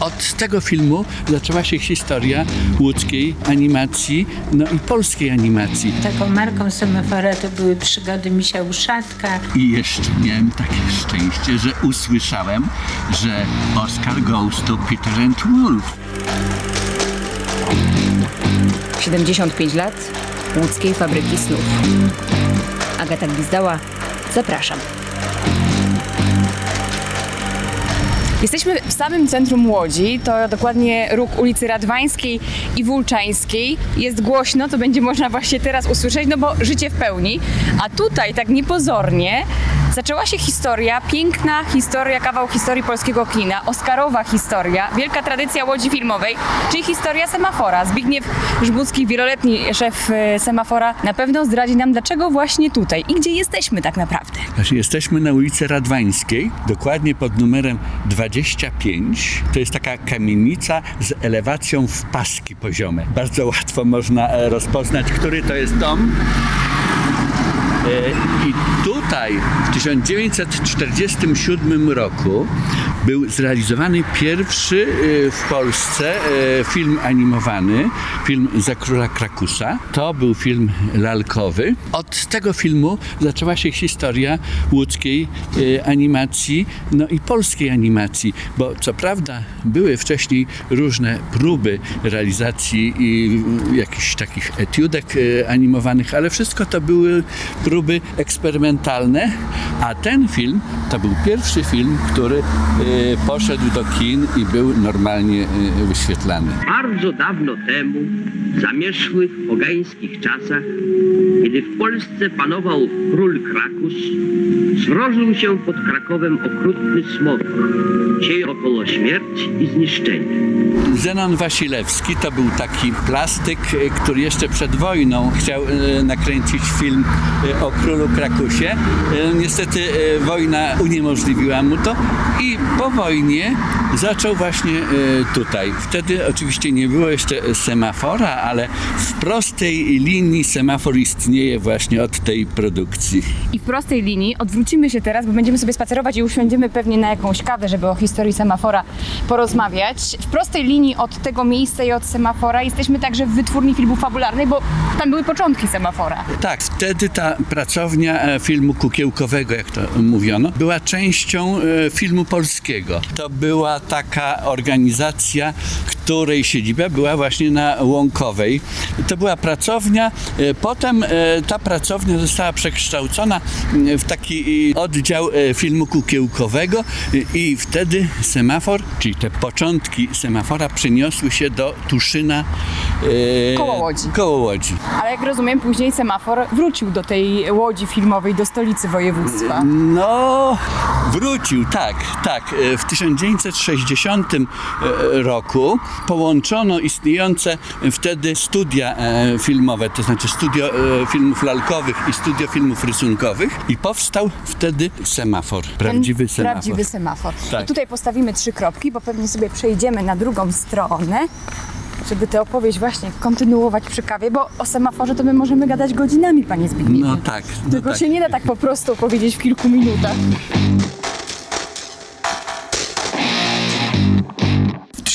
Od tego filmu zaczęła się historia łódzkiej animacji, no i polskiej animacji. Taką marką semafora to były przygody Misia Uszatka. I jeszcze miałem takie szczęście, że usłyszałem, że Oscar goes to Peter and Wolf. 75 lat łódzkiej fabryki snów. Agata Gwizdała, zapraszam. Jesteśmy w samym centrum Łodzi, to dokładnie róg ulicy Radwańskiej i Wulczańskiej. Jest głośno, to będzie można właśnie teraz usłyszeć, no bo życie w pełni. A tutaj tak niepozornie zaczęła się historia, piękna historia, kawał historii polskiego kina, Oscarowa historia, wielka tradycja Łodzi filmowej, czyli historia Semafora. Zbigniew Żbucki, wieloletni szef e, Semafora, na pewno zdradzi nam, dlaczego właśnie tutaj i gdzie jesteśmy tak naprawdę. Znaczy, jesteśmy na ulicy Radwańskiej, dokładnie pod numerem 25. To jest taka kamienica z elewacją w paski poziome. Bardzo łatwo można e, rozpoznać, który to jest dom. E, I tutaj w 1947 roku był zrealizowany pierwszy e, w Polsce e, film animowany, film Za króla Krakusa. To był film lalkowy. Od tego filmu zaczęła się historia łódzkiej animacji, no i polskiej animacji, bo co prawda były wcześniej różne próby realizacji i jakichś takich etiudek animowanych, ale wszystko to były próby eksperymentalne, a ten film to był pierwszy film, który e, poszedł do kin i był normalnie e, wyświetlany. Bardzo dawno temu, w zamierzchłych pogańskich czasach, kiedy w Polsce panował król Krakus, zrożył się pod Krakowem okrutny smok, siej około śmierć i zniszczenie. Zenon Wasilewski to był taki plastyk, e, który jeszcze przed wojną chciał e, nakręcić film e, o królu Krakusie. Niestety wojna uniemożliwiła mu to i po wojnie zaczął właśnie tutaj. Wtedy oczywiście nie było jeszcze semafora, ale w prostej linii semafor istnieje właśnie od tej produkcji. I w prostej linii odwrócimy się teraz, bo będziemy sobie spacerować i usiądziemy pewnie na jakąś kawę, żeby o historii semafora porozmawiać. W prostej linii od tego miejsca i od semafora jesteśmy także w wytwórni filmu fabularnej, bo tam były początki semafora. Tak, wtedy ta pracownia e, filmu kukiełkowego, jak to mówiono, była częścią e, filmu polskiego. To była taka organizacja, której siedziba była właśnie na To była pracownia, e, potem e, ta pracownia została przekształcona m, w taki e, oddział e, filmu kukiełkowego e, i wtedy semafor, czyli te początki semafora przeniosły się do Tuszyna e, Koło Łodzi. Koło Łodzi. Ale jak rozumiem, później semafor wrócił do tej łodzi filmowej, do stolicy województwa. No, wrócił, tak, tak. E, W 1960 e, roku połączono istniejące wtedy studia e, filmowe, to znaczy studio e, filmów lalkowych i studio filmów rysunkowych i powstał wtedy semafor, prawdziwy Ten semafor. Prawdziwy semafor. Tak. I tutaj postawimy trzy kropki, bo pewnie sobie przejdziemy na drugą stronę, żeby tę opowieść właśnie kontynuować przy kawie, bo o semaforze to my możemy gadać godzinami, panie Zbigniewie. No tak, no Tylko tak. się nie da tak po prostu opowiedzieć w kilku minutach.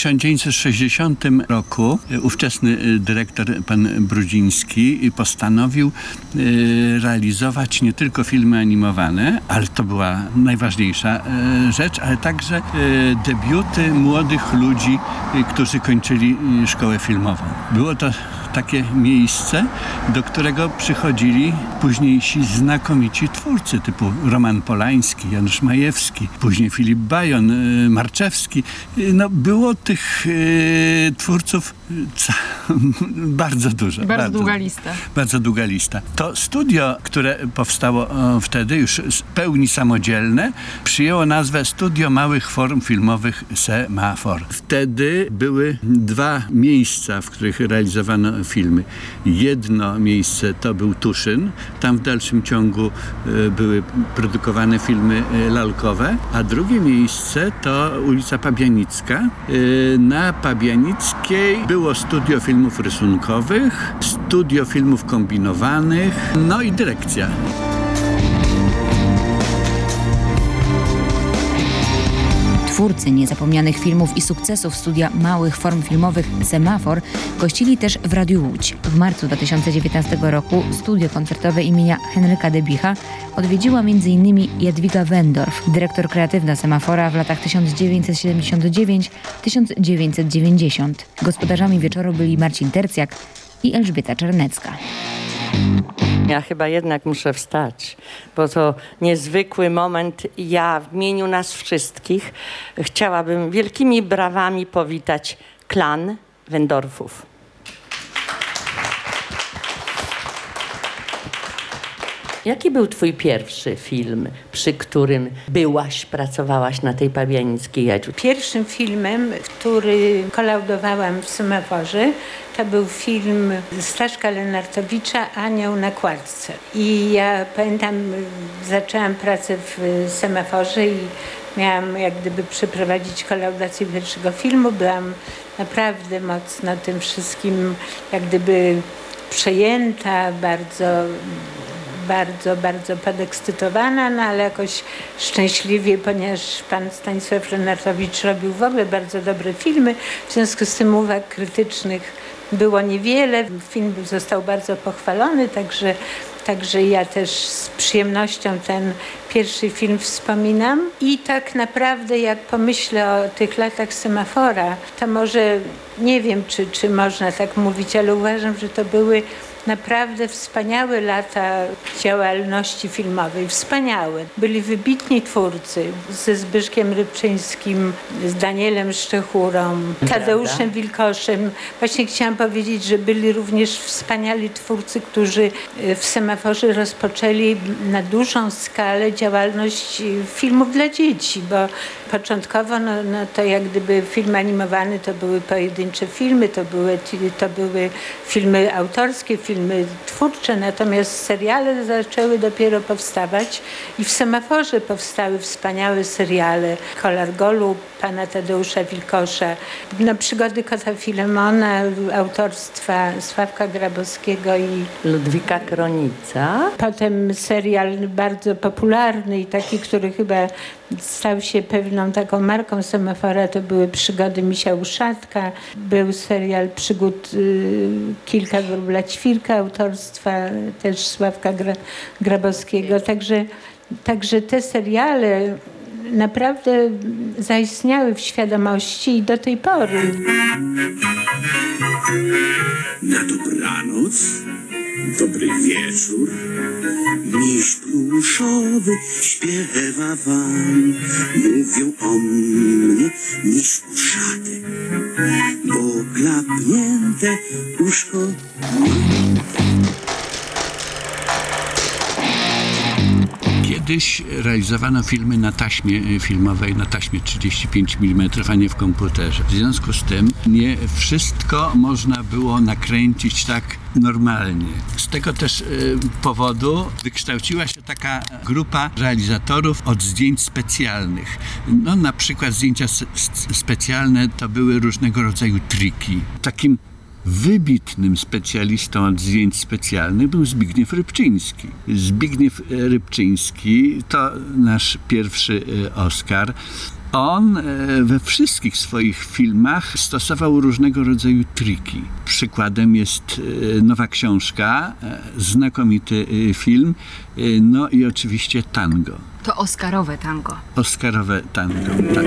1960 roku e, ówczesny e, dyrektor pan Brudziński postanowił e, realizować nie tylko filmy animowane, ale to była najważniejsza rzecz, ale także debiuty młodych ludzi, którzy kończyli szkołę filmową. Było to takie miejsce, do którego przychodzili późniejsi znakomici twórcy typu Roman Polański, Janusz Majewski, później Filip Bajon, y, Marczewski. Y, No, było tych y, twórców bardzo dużo. Bardzo długa lista. Bardzo długa lista. To studio, które powstało wtedy, już z pełni samodzielne, przyjęło nazwę Studio Małych Form Filmowych Semafor. Wtedy były dwa miejsca, w których realizowano filmy. Jedno miejsce to był Tuszyn. Tam w dalszym ciągu e, były produkowane filmy e, lalkowe, a drugie miejsce to ulica Pabianicka. E, Na Pabianickiej było studio filmów rysunkowych, studio filmów kombinowanych, no i dyrekcja. Twórcy niezapomnianych filmów i sukcesów studia małych form filmowych Semafor gościli też w Radiu Łódź. W marcu 2019 roku studio koncertowe imienia Henryka Debicha odwiedziła m.in. Jadwiga Wendorf, dyrektor kreatywna Semafora w latach 1979-1990. Gospodarzami wieczoru byli Marcin Tercjak i Elżbieta Czernecka. Ja chyba jednak muszę wstać, bo to niezwykły moment. Ja w imieniu nas wszystkich chciałabym wielkimi brawami powitać klan Wendorfów. Jaki był twój pierwszy film, przy którym byłaś, pracowałaś na tej Pabianickiej Jadziu? Pierwszym filmem, który kolaudowałam w Semaforze, to był film Staszka Lenartowicza Anioł na kładce. I ja pamiętam, zaczęłam pracę w Semaforze i miałam jak gdyby przeprowadzić kolaudację pierwszego filmu. Byłam naprawdę mocno tym wszystkim jak gdyby przejęta, bardzo bardzo, bardzo podekscytowana, no ale jakoś szczęśliwie, ponieważ pan Stanisław Renatowicz robił w ogóle bardzo dobre filmy, w związku z tym uwag krytycznych było niewiele. Film został bardzo pochwalony, także Także ja też z przyjemnością ten pierwszy film wspominam. I tak naprawdę, jak pomyślę o tych latach semafora, to może nie wiem, czy, czy można tak mówić, ale uważam, że to były naprawdę wspaniałe lata działalności filmowej. Wspaniałe. Byli wybitni twórcy ze Zbyszkiem Rybczyńskim, z Danielem Szczechurą, Tadeuszem Wilkoszem. Właśnie chciałam powiedzieć, że byli również wspaniali twórcy, którzy w Semaforze rozpoczęli na dużą skalę działalność filmów dla dzieci, bo początkowo no, no to jak gdyby film animowany to były pojedyncze filmy, to były, to były filmy autorskie, filmy twórcze, natomiast seriale zaczęły dopiero powstawać i w Semaforze powstały wspaniałe seriale Kolar Golu, pana Tadeusza Wilkosza, no, Przygody Kota Filemona, autorstwa Sławka Grabowskiego i Ludwika Kronica. Potem serial bardzo popularny i taki, który chyba stał się pewną taką marką semafora, to były Przygody Misia Uszatka. Był serial Przygód y, Kilka Wróbla Ćwirka autorstwa też Sławka Gra Grabowskiego. Także, także te seriale naprawdę zaistniały w świadomości i do tej pory. Na dobranoc, dobry wieczór. Miś pluszowy śpiewa wam. Mówią o mnie miś uszaty, bo klapnięte uszko. Kiedyś realizowano filmy na taśmie y, filmowej, na taśmie 35 mm, a nie w komputerze. W związku z tym nie wszystko można było nakręcić tak normalnie. Z tego też y, powodu wykształciła się taka grupa realizatorów od zdjęć specjalnych. No na przykład zdjęcia specjalne to były różnego rodzaju triki. Takim Wybitnym specjalistą od zdjęć specjalnych był Zbigniew Rybczyński. Zbigniew Rybczyński to nasz pierwszy e, Oscar. On e, we wszystkich swoich filmach stosował różnego rodzaju triki. Przykładem jest e, nowa książka, znakomity film, no i oczywiście tango. To Oscarowe tango. Oscarowe tango. Tak.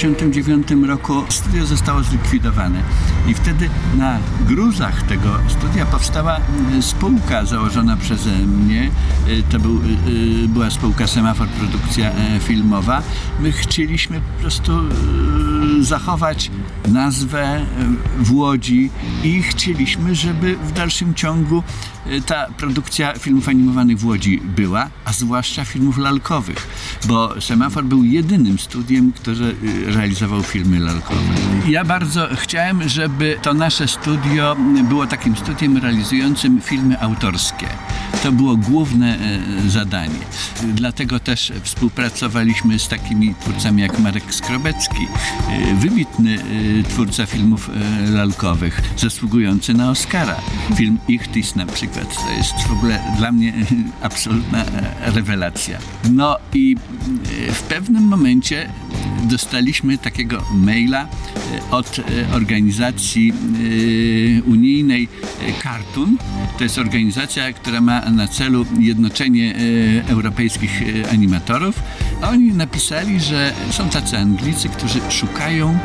1999 roku studio zostało zlikwidowane i wtedy na gruzach tego studia powstała mm, spółka założona przeze mnie. Y, To był, y, była spółka Semafor Produkcja e, Filmowa. My chcieliśmy po prostu e, zachować nazwę e, w Łodzi i chcieliśmy, żeby w dalszym ciągu e, ta produkcja filmów animowanych w Łodzi była, a zwłaszcza filmów lalkowych, bo Semafor był jedynym studiem, które e, realizował filmy lalkowe. Ja bardzo chciałem, żeby to nasze studio było takim studiem realizującym filmy autorskie. To było główne e, zadanie. Dlatego też współpracowaliśmy z takimi twórcami jak Marek Skrobecki, e, wybitny e, twórca filmów lalkowych, zasługujący na Oscara. Film Ichtis na przykład, to jest w ogóle dla mnie absolutna rewelacja. No i w pewnym momencie dostaliśmy takiego maila e, od e, organizacji e, unijnej e, Cartoon. To jest organizacja, która ma na celu jednoczenie e, europejskich e, animatorów. Oni napisali, że są tacy Anglicy, którzy szukają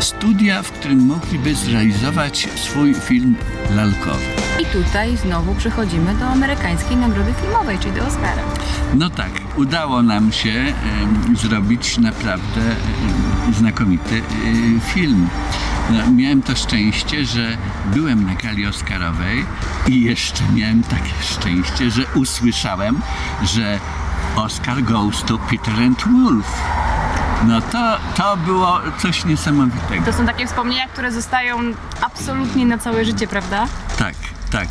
studia, w którym mogliby zrealizować swój film lalkowy. I tutaj znowu przechodzimy do amerykańskiej nagrody filmowej, czyli do Oscara. No tak, udało nam się em, zrobić naprawdę znakomity e, film. No, miałem to szczęście, że byłem na gali Oscarowej i jeszcze miałem takie szczęście, że usłyszałem, że Oscar goes to Peter and Wolf. No to, to było coś niesamowitego. To są takie wspomnienia, które zostają absolutnie na całe życie, prawda? Tak, tak.